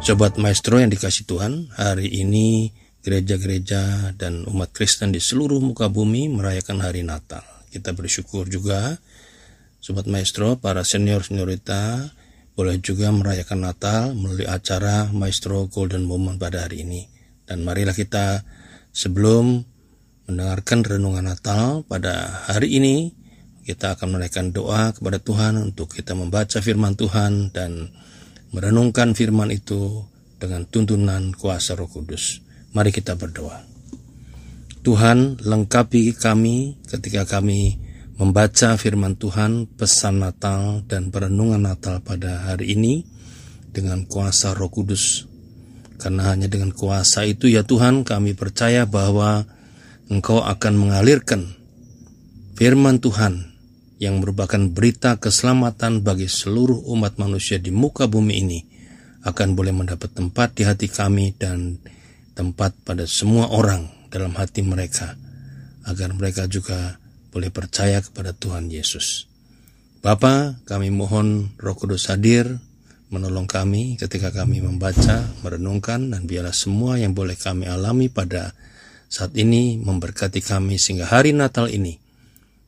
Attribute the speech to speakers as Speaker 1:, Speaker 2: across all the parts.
Speaker 1: Sobat Maestro yang dikasih Tuhan, hari ini gereja-gereja dan umat Kristen di seluruh muka bumi merayakan hari Natal. Kita bersyukur juga, Sobat Maestro, para senior-seniorita boleh juga merayakan Natal melalui acara Maestro Golden Moment pada hari ini. Dan marilah kita sebelum mendengarkan renungan Natal pada hari ini, kita akan menaikkan doa kepada Tuhan untuk kita membaca firman Tuhan dan merenungkan firman itu dengan tuntunan kuasa Roh Kudus. Mari kita berdoa. Tuhan, lengkapi kami ketika kami membaca firman Tuhan, pesan Natal dan perenungan Natal pada hari ini dengan kuasa Roh Kudus. Karena hanya dengan kuasa itu ya Tuhan, kami percaya bahwa Engkau akan mengalirkan firman Tuhan yang merupakan berita keselamatan bagi seluruh umat manusia di muka bumi ini akan boleh mendapat tempat di hati kami dan tempat pada semua orang dalam hati mereka agar mereka juga boleh percaya kepada Tuhan Yesus. Bapa, kami mohon Roh Kudus hadir menolong kami ketika kami membaca, merenungkan dan biarlah semua yang boleh kami alami pada saat ini memberkati kami sehingga hari Natal ini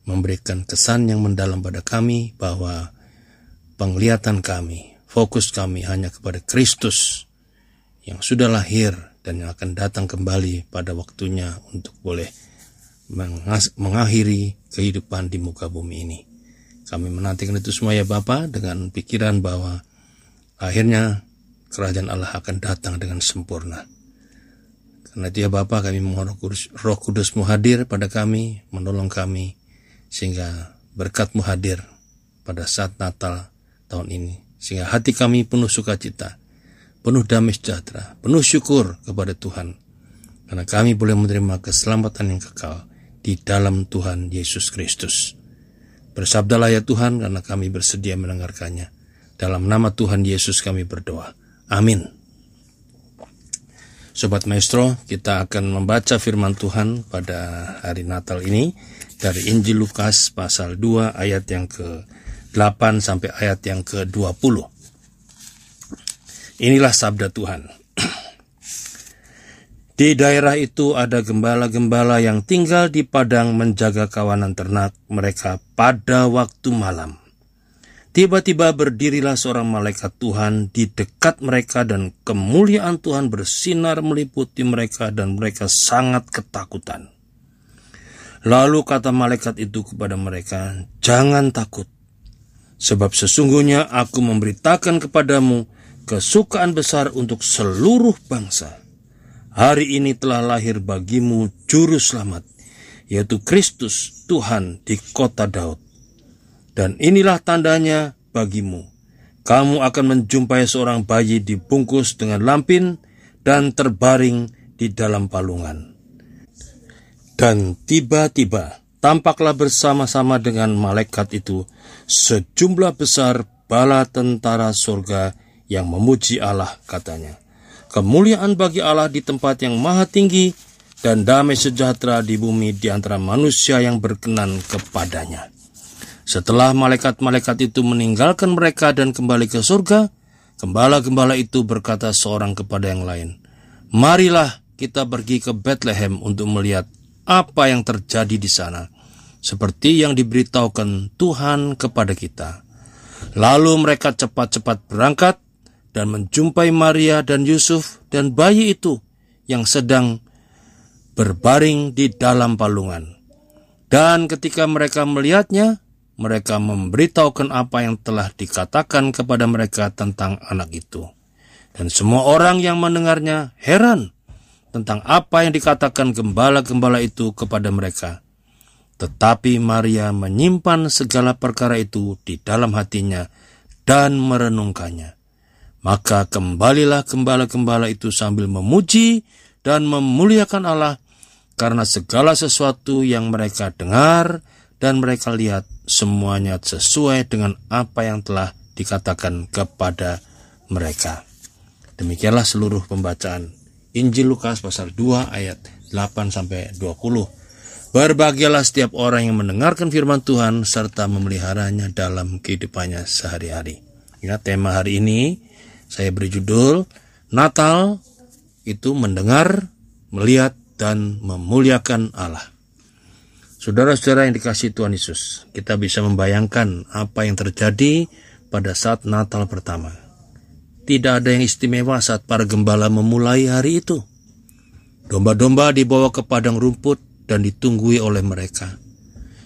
Speaker 1: memberikan kesan yang mendalam pada kami bahwa penglihatan kami, fokus kami hanya kepada Kristus yang sudah lahir dan yang akan datang kembali pada waktunya untuk boleh mengakhiri kehidupan di muka bumi ini. Kami menantikan itu semua ya Bapa dengan pikiran bahwa akhirnya kerajaan Allah akan datang dengan sempurna. Karena itu ya Bapa kami mohon roh kudusmu hadir pada kami, menolong kami, sehingga berkatmu hadir pada saat Natal tahun ini. Sehingga hati kami penuh sukacita, penuh damai sejahtera, penuh syukur kepada Tuhan. Karena kami boleh menerima keselamatan yang kekal di dalam Tuhan Yesus Kristus. Bersabdalah ya Tuhan karena kami bersedia mendengarkannya. Dalam nama Tuhan Yesus kami berdoa. Amin. Sobat Maestro, kita akan membaca firman Tuhan pada hari Natal ini dari Injil Lukas pasal 2 ayat yang ke-8 sampai ayat yang ke-20. Inilah sabda Tuhan. Di daerah itu ada gembala-gembala yang tinggal di padang menjaga kawanan ternak mereka pada waktu malam. Tiba-tiba berdirilah seorang malaikat Tuhan di dekat mereka dan kemuliaan Tuhan bersinar meliputi mereka dan mereka sangat ketakutan. Lalu kata malaikat itu kepada mereka, "Jangan takut, sebab sesungguhnya aku memberitakan kepadamu kesukaan besar untuk seluruh bangsa. Hari ini telah lahir bagimu juru selamat, yaitu Kristus Tuhan di kota Daud. Dan inilah tandanya bagimu. Kamu akan menjumpai seorang bayi dibungkus dengan lampin dan terbaring di dalam palungan." Dan tiba-tiba tampaklah bersama-sama dengan malaikat itu sejumlah besar bala tentara surga yang memuji Allah katanya. Kemuliaan bagi Allah di tempat yang maha tinggi dan damai sejahtera di bumi di antara manusia yang berkenan kepadanya. Setelah malaikat-malaikat itu meninggalkan mereka dan kembali ke surga, gembala-gembala itu berkata seorang kepada yang lain, Marilah kita pergi ke Bethlehem untuk melihat apa yang terjadi di sana, seperti yang diberitahukan Tuhan kepada kita. Lalu mereka cepat-cepat berangkat dan menjumpai Maria dan Yusuf dan bayi itu yang sedang berbaring di dalam palungan. Dan ketika mereka melihatnya, mereka memberitahukan apa yang telah dikatakan kepada mereka tentang anak itu. Dan semua orang yang mendengarnya heran tentang apa yang dikatakan gembala-gembala itu kepada mereka. Tetapi Maria menyimpan segala perkara itu di dalam hatinya dan merenungkannya. Maka kembalilah gembala-gembala itu sambil memuji dan memuliakan Allah karena segala sesuatu yang mereka dengar dan mereka lihat semuanya sesuai dengan apa yang telah dikatakan kepada mereka. Demikianlah seluruh pembacaan Injil Lukas pasal 2 ayat 8 sampai 20. Berbahagialah setiap orang yang mendengarkan firman Tuhan serta memeliharanya dalam kehidupannya sehari-hari. Ya, tema hari ini saya beri judul Natal itu mendengar, melihat, dan memuliakan Allah. Saudara-saudara yang dikasih Tuhan Yesus, kita bisa membayangkan apa yang terjadi pada saat Natal pertama. Tidak ada yang istimewa saat para gembala memulai hari itu. Domba-domba dibawa ke padang rumput dan ditunggui oleh mereka.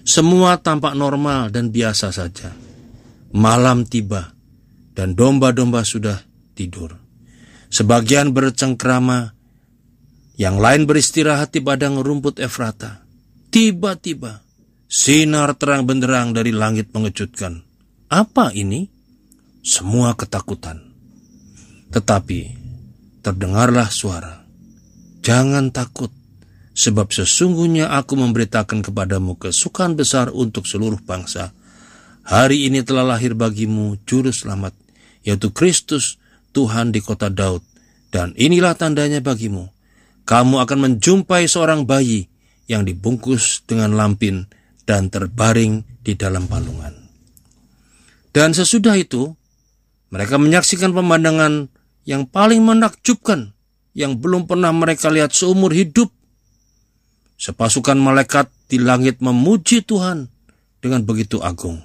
Speaker 1: Semua tampak normal dan biasa saja. Malam tiba dan domba-domba sudah tidur. Sebagian bercengkrama, yang lain beristirahat di padang rumput Efrata. Tiba-tiba, sinar terang benderang dari langit mengejutkan. Apa ini? Semua ketakutan. Tetapi, terdengarlah suara. Jangan takut, sebab sesungguhnya aku memberitakan kepadamu kesukaan besar untuk seluruh bangsa. Hari ini telah lahir bagimu juru selamat, yaitu Kristus Tuhan di kota Daud. Dan inilah tandanya bagimu. Kamu akan menjumpai seorang bayi yang dibungkus dengan lampin dan terbaring di dalam palungan. Dan sesudah itu, mereka menyaksikan pemandangan yang paling menakjubkan yang belum pernah mereka lihat seumur hidup. Sepasukan malaikat di langit memuji Tuhan dengan begitu agung.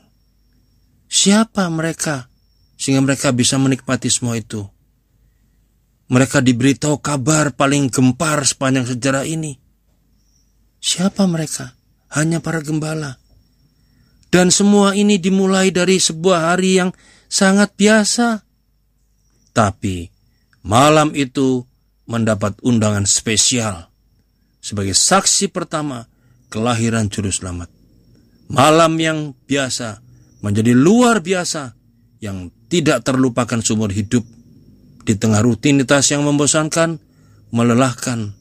Speaker 1: Siapa mereka sehingga mereka bisa menikmati semua itu. Mereka diberitahu kabar paling gempar sepanjang sejarah ini. Siapa mereka? Hanya para gembala. Dan semua ini dimulai dari sebuah hari yang sangat biasa. Tapi malam itu mendapat undangan spesial sebagai saksi pertama kelahiran juru selamat. Malam yang biasa menjadi luar biasa yang tidak terlupakan sumur hidup di tengah rutinitas yang membosankan, melelahkan.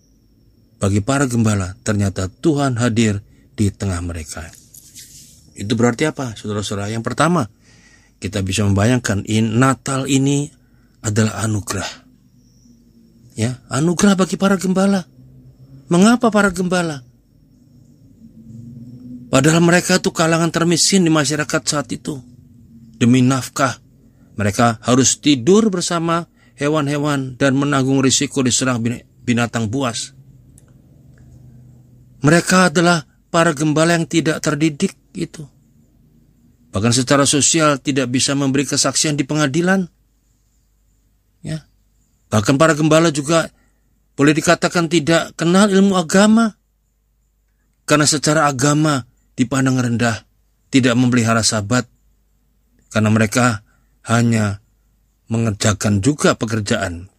Speaker 1: Bagi para gembala, ternyata Tuhan hadir di tengah mereka. Itu berarti apa, saudara-saudara? Yang pertama, kita bisa membayangkan in, Natal ini adalah anugerah. Ya, anugerah bagi para gembala. Mengapa para gembala? Padahal mereka itu kalangan termiskin di masyarakat saat itu. Demi nafkah, mereka harus tidur bersama hewan-hewan dan menanggung risiko diserang binatang buas. Mereka adalah para gembala yang tidak terdidik itu. Bahkan secara sosial tidak bisa memberi kesaksian di pengadilan. Ya. Bahkan para gembala juga boleh dikatakan tidak kenal ilmu agama. Karena secara agama dipandang rendah, tidak memelihara sahabat. Karena mereka hanya mengerjakan juga pekerjaan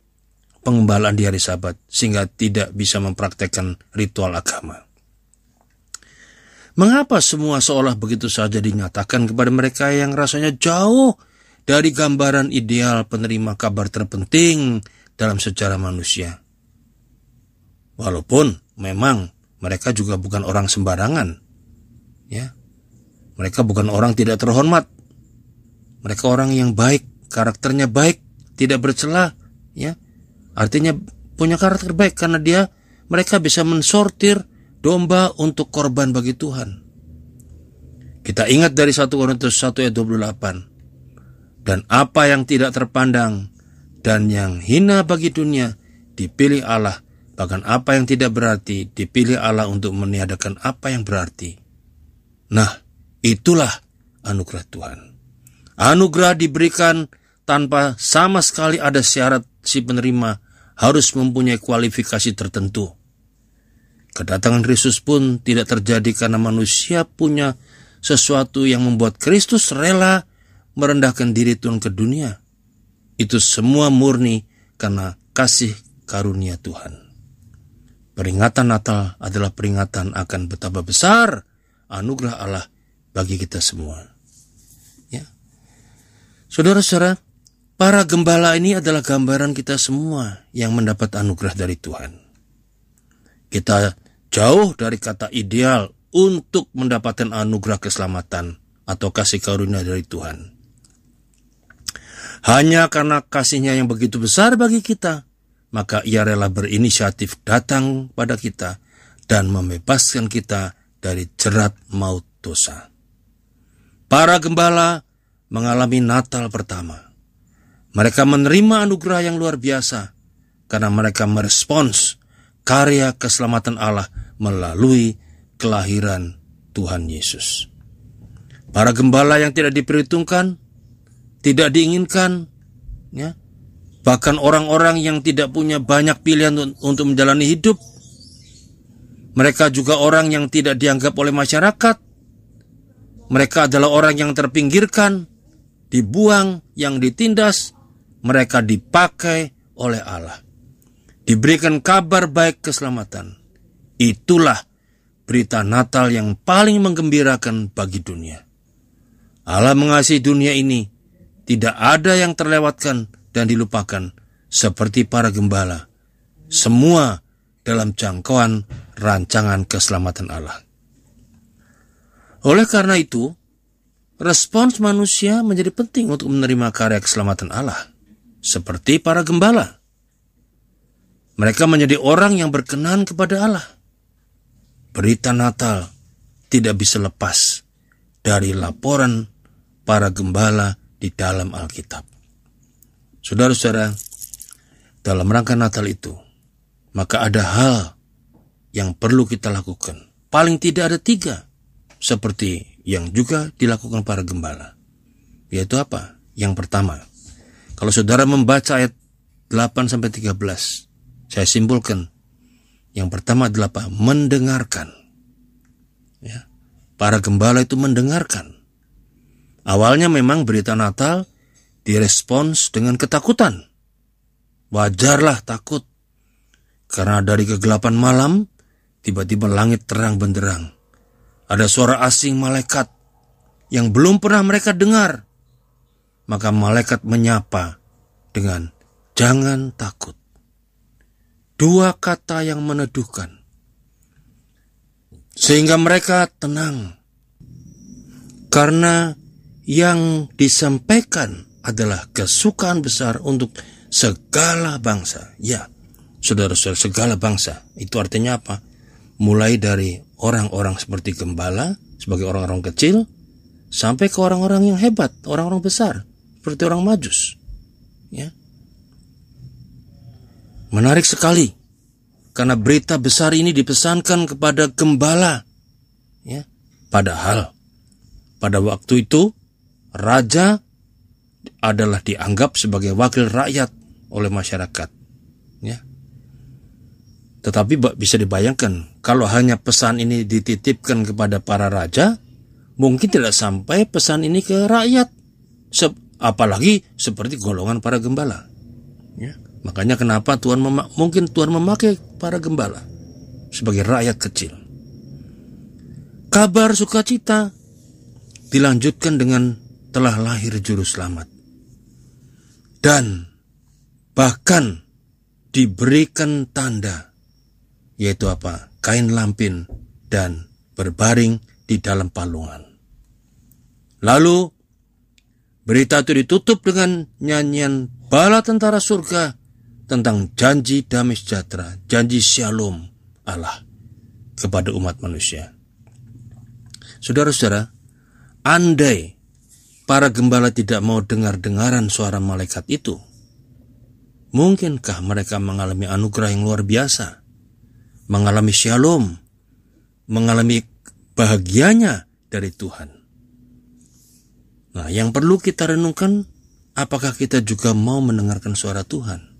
Speaker 1: pengembalaan di hari sabat sehingga tidak bisa mempraktekkan ritual agama. Mengapa semua seolah begitu saja dinyatakan kepada mereka yang rasanya jauh dari gambaran ideal penerima kabar terpenting dalam sejarah manusia? Walaupun memang mereka juga bukan orang sembarangan, ya, mereka bukan orang tidak terhormat, mereka orang yang baik, karakternya baik, tidak bercelah, ya. Artinya punya karakter baik karena dia mereka bisa mensortir domba untuk korban bagi Tuhan. Kita ingat dari 1 Korintus 1 ayat 28. Dan apa yang tidak terpandang dan yang hina bagi dunia dipilih Allah, bahkan apa yang tidak berarti dipilih Allah untuk meniadakan apa yang berarti. Nah, itulah anugerah Tuhan. Anugerah diberikan tanpa sama sekali ada syarat si penerima harus mempunyai kualifikasi tertentu. Kedatangan Kristus pun tidak terjadi karena manusia punya sesuatu yang membuat Kristus rela merendahkan diri turun ke dunia. Itu semua murni karena kasih karunia Tuhan. Peringatan Natal adalah peringatan akan betapa besar anugerah Allah bagi kita semua. Saudara-saudara, para gembala ini adalah gambaran kita semua yang mendapat anugerah dari Tuhan. Kita jauh dari kata ideal untuk mendapatkan anugerah keselamatan atau kasih karunia dari Tuhan. Hanya karena kasihnya yang begitu besar bagi kita, maka ia rela berinisiatif datang pada kita dan membebaskan kita dari jerat maut dosa. Para gembala mengalami Natal pertama. Mereka menerima anugerah yang luar biasa karena mereka merespons karya keselamatan Allah melalui kelahiran Tuhan Yesus. Para gembala yang tidak diperhitungkan, tidak diinginkan, ya, bahkan orang-orang yang tidak punya banyak pilihan untuk menjalani hidup, mereka juga orang yang tidak dianggap oleh masyarakat. Mereka adalah orang yang terpinggirkan, dibuang, yang ditindas. Mereka dipakai oleh Allah. Diberikan kabar baik keselamatan. Itulah berita Natal yang paling menggembirakan bagi dunia. Allah mengasihi dunia ini, tidak ada yang terlewatkan dan dilupakan, seperti para gembala. Semua dalam jangkauan rancangan keselamatan Allah. Oleh karena itu, respons manusia menjadi penting untuk menerima karya keselamatan Allah, seperti para gembala. Mereka menjadi orang yang berkenan kepada Allah berita Natal tidak bisa lepas dari laporan para gembala di dalam Alkitab. Saudara-saudara, dalam rangka Natal itu, maka ada hal yang perlu kita lakukan. Paling tidak ada tiga, seperti yang juga dilakukan para gembala. Yaitu apa? Yang pertama, kalau saudara membaca ayat 8-13, saya simpulkan yang pertama adalah apa? Mendengarkan. Ya. Para gembala itu mendengarkan. Awalnya memang berita Natal direspons dengan ketakutan. Wajarlah takut. Karena dari kegelapan malam, tiba-tiba langit terang benderang. Ada suara asing malaikat yang belum pernah mereka dengar. Maka malaikat menyapa dengan jangan takut dua kata yang meneduhkan, sehingga mereka tenang karena yang disampaikan adalah kesukaan besar untuk segala bangsa. Ya, saudara-saudara, segala bangsa. Itu artinya apa? Mulai dari orang-orang seperti gembala, sebagai orang-orang kecil, sampai ke orang-orang yang hebat, orang-orang besar, seperti orang majus. Ya, Menarik sekali, karena berita besar ini dipesankan kepada gembala. Ya, padahal pada waktu itu raja adalah dianggap sebagai wakil rakyat oleh masyarakat. Ya. Tetapi bisa dibayangkan kalau hanya pesan ini dititipkan kepada para raja, mungkin tidak sampai pesan ini ke rakyat. apalagi seperti golongan para gembala. Ya. Makanya kenapa Tuhan mungkin Tuhan memakai para gembala sebagai rakyat kecil. Kabar sukacita dilanjutkan dengan telah lahir juru selamat. Dan bahkan diberikan tanda yaitu apa? Kain lampin dan berbaring di dalam palungan. Lalu berita itu ditutup dengan nyanyian bala tentara surga tentang janji damai sejahtera, janji shalom Allah kepada umat manusia. Saudara-saudara, andai para gembala tidak mau dengar-dengaran suara malaikat itu, mungkinkah mereka mengalami anugerah yang luar biasa, mengalami shalom, mengalami bahagianya dari Tuhan? Nah, yang perlu kita renungkan, apakah kita juga mau mendengarkan suara Tuhan?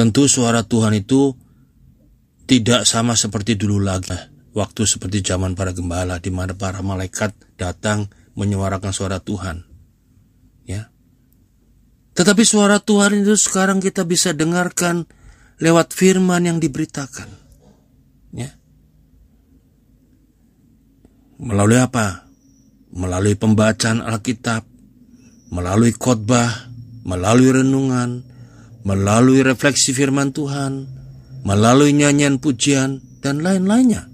Speaker 1: Tentu suara Tuhan itu tidak sama seperti dulu lagi. Waktu seperti zaman para gembala di mana para malaikat datang menyuarakan suara Tuhan. Ya. Tetapi suara Tuhan itu sekarang kita bisa dengarkan lewat firman yang diberitakan. Ya. Melalui apa? Melalui pembacaan Alkitab, melalui khotbah, melalui renungan, melalui refleksi firman Tuhan, melalui nyanyian pujian, dan lain-lainnya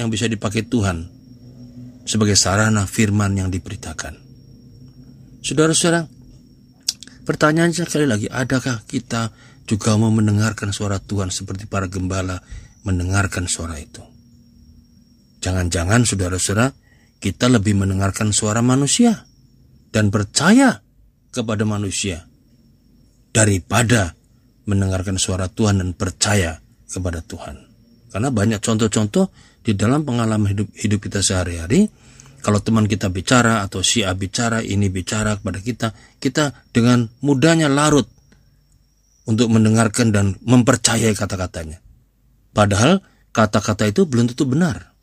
Speaker 1: yang bisa dipakai Tuhan sebagai sarana firman yang diberitakan. Saudara-saudara, pertanyaan sekali lagi, adakah kita juga mau mendengarkan suara Tuhan seperti para gembala mendengarkan suara itu? Jangan-jangan saudara-saudara, kita lebih mendengarkan suara manusia dan percaya kepada manusia daripada mendengarkan suara Tuhan dan percaya kepada Tuhan. Karena banyak contoh-contoh di dalam pengalaman hidup, hidup kita sehari-hari, kalau teman kita bicara atau si A bicara, ini bicara kepada kita, kita dengan mudahnya larut untuk mendengarkan dan mempercayai kata-katanya. Padahal kata-kata itu belum tentu benar.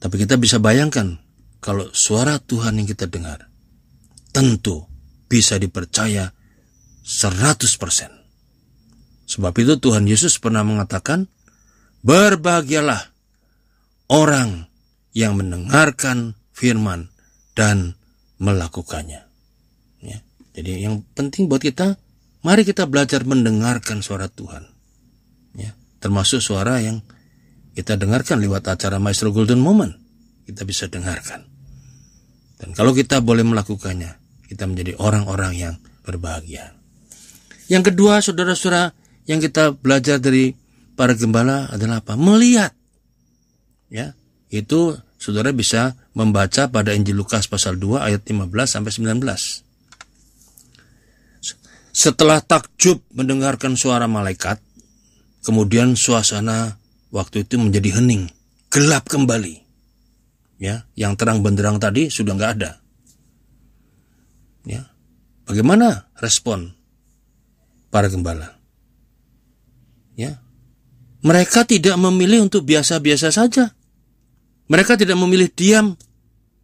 Speaker 1: Tapi kita bisa bayangkan kalau suara Tuhan yang kita dengar tentu bisa dipercaya 100%. Sebab itu Tuhan Yesus pernah mengatakan, Berbahagialah orang yang mendengarkan firman dan melakukannya. Ya. Jadi yang penting buat kita, mari kita belajar mendengarkan suara Tuhan. Ya. Termasuk suara yang kita dengarkan lewat acara Maestro Golden Moment. Kita bisa dengarkan. Dan kalau kita boleh melakukannya, kita menjadi orang-orang yang berbahagia. Yang kedua, saudara-saudara, yang kita belajar dari para gembala adalah apa? Melihat. Ya, itu saudara bisa membaca pada Injil Lukas pasal 2 ayat 15 sampai 19. Setelah takjub mendengarkan suara malaikat, kemudian suasana waktu itu menjadi hening, gelap kembali. Ya, yang terang benderang tadi sudah nggak ada. Ya, bagaimana respon para gembala. Ya. Mereka tidak memilih untuk biasa-biasa saja. Mereka tidak memilih diam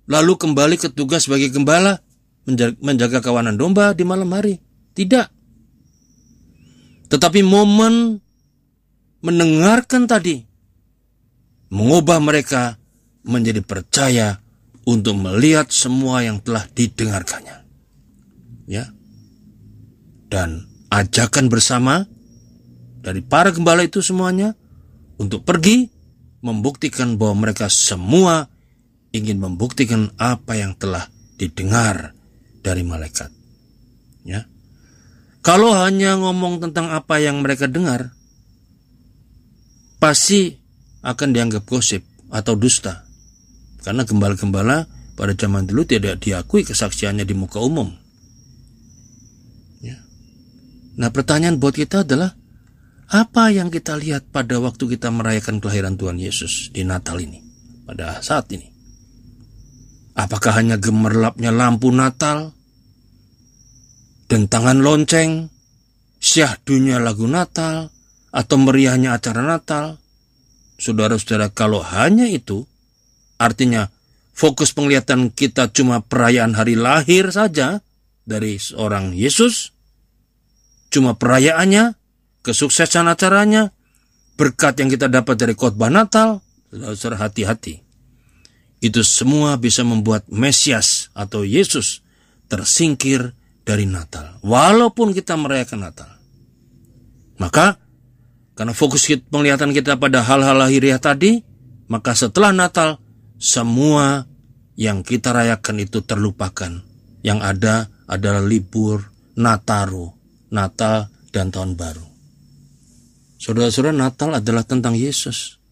Speaker 1: lalu kembali ke tugas sebagai gembala menjaga kawanan domba di malam hari. Tidak. Tetapi momen mendengarkan tadi mengubah mereka menjadi percaya untuk melihat semua yang telah didengarkannya. Ya. Dan ajakan bersama dari para gembala itu semuanya untuk pergi membuktikan bahwa mereka semua ingin membuktikan apa yang telah didengar dari malaikat. Ya. Kalau hanya ngomong tentang apa yang mereka dengar, pasti akan dianggap gosip atau dusta. Karena gembala-gembala pada zaman dulu tidak diakui kesaksiannya di muka umum. Nah pertanyaan buat kita adalah apa yang kita lihat pada waktu kita merayakan kelahiran Tuhan Yesus di Natal ini, pada saat ini? Apakah hanya gemerlapnya lampu Natal, dentangan lonceng, syahdunya lagu Natal, atau meriahnya acara Natal? Saudara-saudara, kalau hanya itu, artinya fokus penglihatan kita cuma perayaan hari lahir saja dari seorang Yesus, cuma perayaannya, kesuksesan acaranya, berkat yang kita dapat dari khotbah Natal, saudara hati-hati. Itu semua bisa membuat Mesias atau Yesus tersingkir dari Natal. Walaupun kita merayakan Natal. Maka, karena fokus penglihatan kita pada hal-hal lahiriah tadi, maka setelah Natal, semua yang kita rayakan itu terlupakan. Yang ada adalah libur Nataru Natal, dan Tahun Baru. Saudara-saudara, Natal adalah tentang Yesus.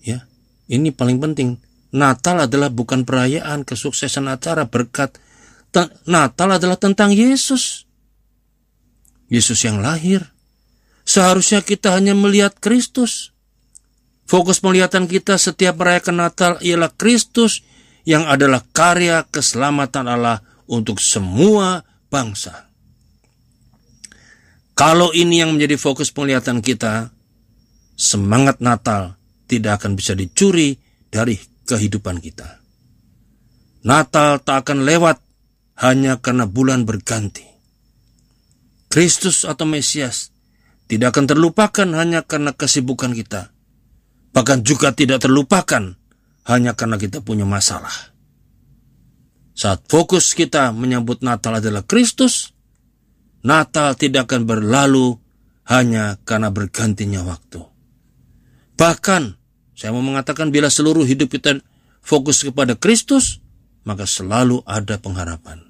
Speaker 1: Ya, ini paling penting. Natal adalah bukan perayaan kesuksesan acara berkat. Natal adalah tentang Yesus. Yesus yang lahir. Seharusnya kita hanya melihat Kristus. Fokus penglihatan kita setiap merayakan Natal ialah Kristus yang adalah karya keselamatan Allah untuk semua bangsa. Kalau ini yang menjadi fokus penglihatan kita, semangat Natal tidak akan bisa dicuri dari kehidupan kita. Natal tak akan lewat hanya karena bulan berganti. Kristus atau Mesias tidak akan terlupakan hanya karena kesibukan kita. Bahkan juga tidak terlupakan hanya karena kita punya masalah. Saat fokus kita menyambut Natal adalah Kristus, Natal tidak akan berlalu hanya karena bergantinya waktu. Bahkan, saya mau mengatakan bila seluruh hidup kita fokus kepada Kristus, maka selalu ada pengharapan.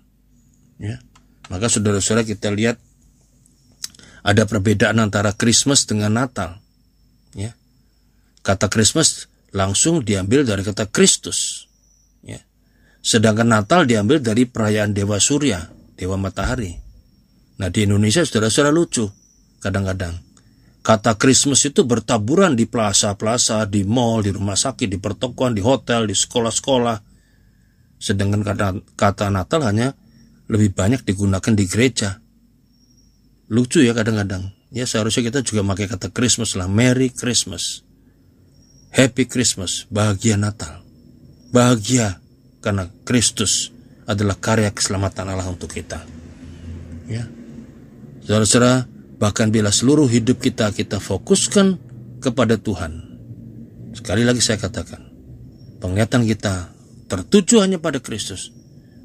Speaker 1: Ya. Maka saudara-saudara kita lihat ada perbedaan antara Christmas dengan Natal. Ya. Kata Christmas langsung diambil dari kata Kristus. Ya. Sedangkan Natal diambil dari perayaan Dewa Surya, Dewa Matahari. Nah di Indonesia saudara-saudara lucu kadang-kadang. Kata Christmas itu bertaburan di plaza-plaza, di mall, di rumah sakit, di pertokoan, di hotel, di sekolah-sekolah. Sedangkan kata, kata Natal hanya lebih banyak digunakan di gereja. Lucu ya kadang-kadang. Ya seharusnya kita juga pakai kata Christmas lah. Merry Christmas. Happy Christmas. Bahagia Natal. Bahagia karena Kristus adalah karya keselamatan Allah untuk kita. Ya. Saudara-saudara, Bahkan bila seluruh hidup kita kita fokuskan kepada Tuhan. Sekali lagi saya katakan, penglihatan kita tertuju hanya pada Kristus.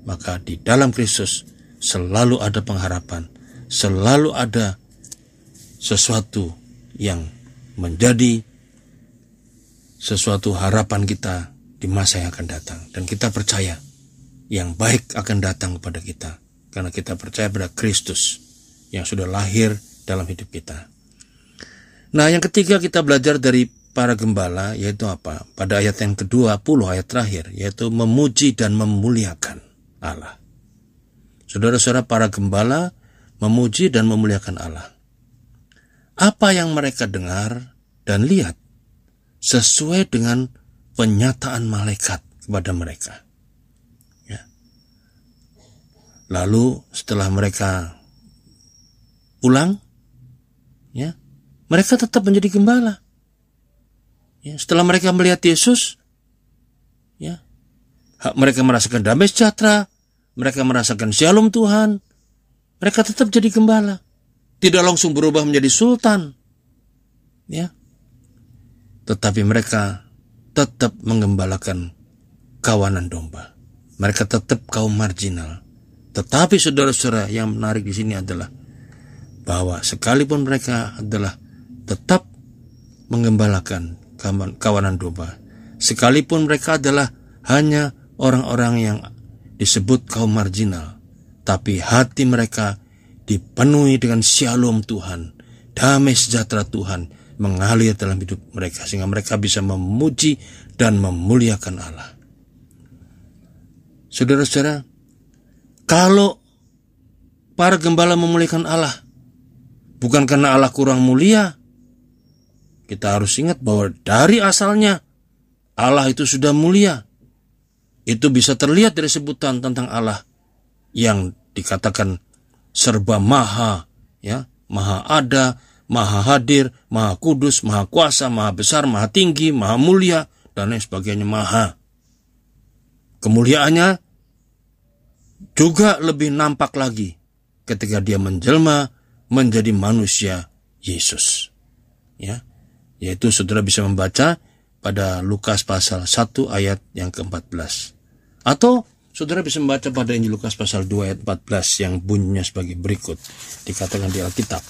Speaker 1: Maka di dalam Kristus selalu ada pengharapan, selalu ada sesuatu yang menjadi sesuatu harapan kita di masa yang akan datang. Dan kita percaya yang baik akan datang kepada kita. Karena kita percaya pada Kristus yang sudah lahir dalam hidup kita. Nah, yang ketiga kita belajar dari para gembala yaitu apa? Pada ayat yang kedua puluh ayat terakhir yaitu memuji dan memuliakan Allah. Saudara-saudara para gembala memuji dan memuliakan Allah. Apa yang mereka dengar dan lihat sesuai dengan penyataan malaikat kepada mereka. Ya. Lalu setelah mereka pulang, ya mereka tetap menjadi gembala. Ya, setelah mereka melihat Yesus, ya mereka merasakan damai sejahtera, mereka merasakan shalom Tuhan, mereka tetap jadi gembala, tidak langsung berubah menjadi sultan, ya, tetapi mereka tetap mengembalakan kawanan domba. Mereka tetap kaum marginal. Tetapi saudara-saudara yang menarik di sini adalah bahwa sekalipun mereka adalah tetap mengembalakan kawanan domba, sekalipun mereka adalah hanya orang-orang yang disebut kaum marginal, tapi hati mereka dipenuhi dengan shalom Tuhan, damai sejahtera Tuhan mengalir dalam hidup mereka sehingga mereka bisa memuji dan memuliakan Allah. Saudara-saudara, kalau para gembala memuliakan Allah, Bukan karena Allah kurang mulia. Kita harus ingat bahwa dari asalnya Allah itu sudah mulia. Itu bisa terlihat dari sebutan tentang Allah yang dikatakan serba maha, ya, maha ada, maha hadir, maha kudus, maha kuasa, maha besar, maha tinggi, maha mulia, dan lain sebagainya maha. Kemuliaannya juga lebih nampak lagi ketika dia menjelma menjadi manusia Yesus. Ya. Yaitu saudara bisa membaca pada Lukas pasal 1 ayat yang ke-14. Atau saudara bisa membaca pada Injil Lukas pasal 2 ayat 14 yang bunyinya sebagai berikut. Dikatakan di Alkitab.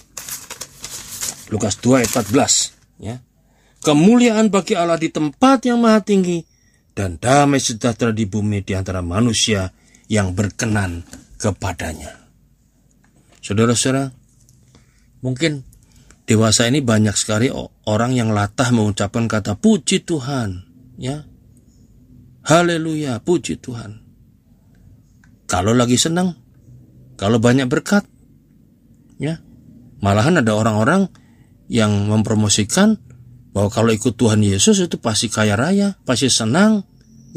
Speaker 1: Lukas 2 ayat 14. Ya. Kemuliaan bagi Allah di tempat yang maha tinggi dan damai sejahtera di bumi di antara manusia yang berkenan kepadanya. Saudara-saudara, Mungkin dewasa ini banyak sekali orang yang latah mengucapkan kata puji Tuhan, ya. Haleluya, puji Tuhan. Kalau lagi senang, kalau banyak berkat, ya. Malahan ada orang-orang yang mempromosikan bahwa kalau ikut Tuhan Yesus itu pasti kaya raya, pasti senang,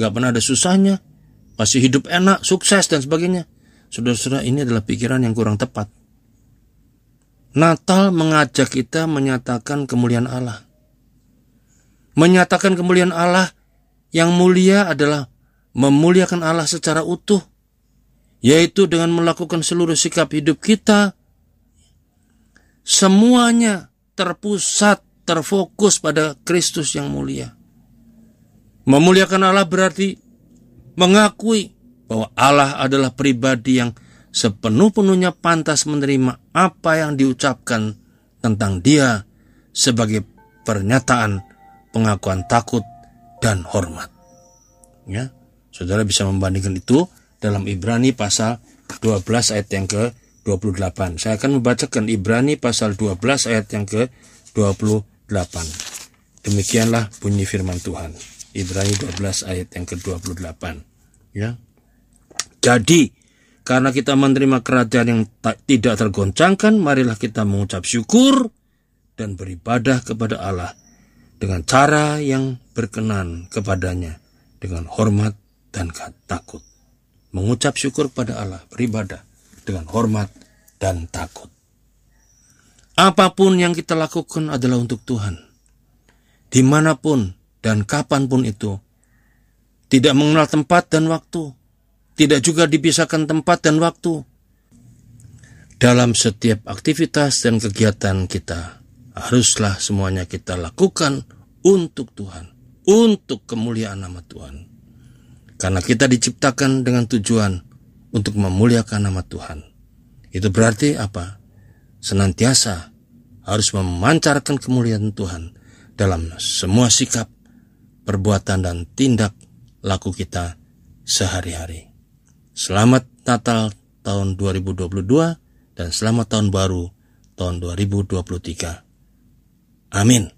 Speaker 1: gak pernah ada susahnya, pasti hidup enak, sukses dan sebagainya. Saudara-saudara ini adalah pikiran yang kurang tepat. Natal mengajak kita menyatakan kemuliaan Allah. Menyatakan kemuliaan Allah yang mulia adalah memuliakan Allah secara utuh, yaitu dengan melakukan seluruh sikap hidup kita. Semuanya terpusat, terfokus pada Kristus yang mulia. Memuliakan Allah berarti mengakui bahwa Allah adalah pribadi yang sepenuh-penuhnya pantas menerima apa yang diucapkan tentang dia sebagai pernyataan pengakuan takut dan hormat. Ya, saudara bisa membandingkan itu dalam Ibrani pasal 12 ayat yang ke 28. Saya akan membacakan Ibrani pasal 12 ayat yang ke 28. Demikianlah bunyi firman Tuhan. Ibrani 12 ayat yang ke 28. Ya. Jadi karena kita menerima kerajaan yang tidak tergoncangkan, marilah kita mengucap syukur dan beribadah kepada Allah dengan cara yang berkenan kepadanya, dengan hormat dan takut. Mengucap syukur pada Allah, beribadah dengan hormat dan takut. Apa pun yang kita lakukan adalah untuk Tuhan. Di mana pun dan kapan pun itu. Tidak mengenal tempat dan waktu. Tidak juga dipisahkan tempat dan waktu. Dalam setiap aktivitas dan kegiatan kita, haruslah semuanya kita lakukan untuk Tuhan. Untuk kemuliaan nama Tuhan. Karena kita diciptakan dengan tujuan untuk memuliakan nama Tuhan. Itu berarti apa? Senantiasa harus memancarkan kemuliaan Tuhan dalam semua sikap, perbuatan, dan tindak laku kita sehari-hari. Selamat Natal tahun 2022 dan selamat tahun baru tahun 2023. Amin.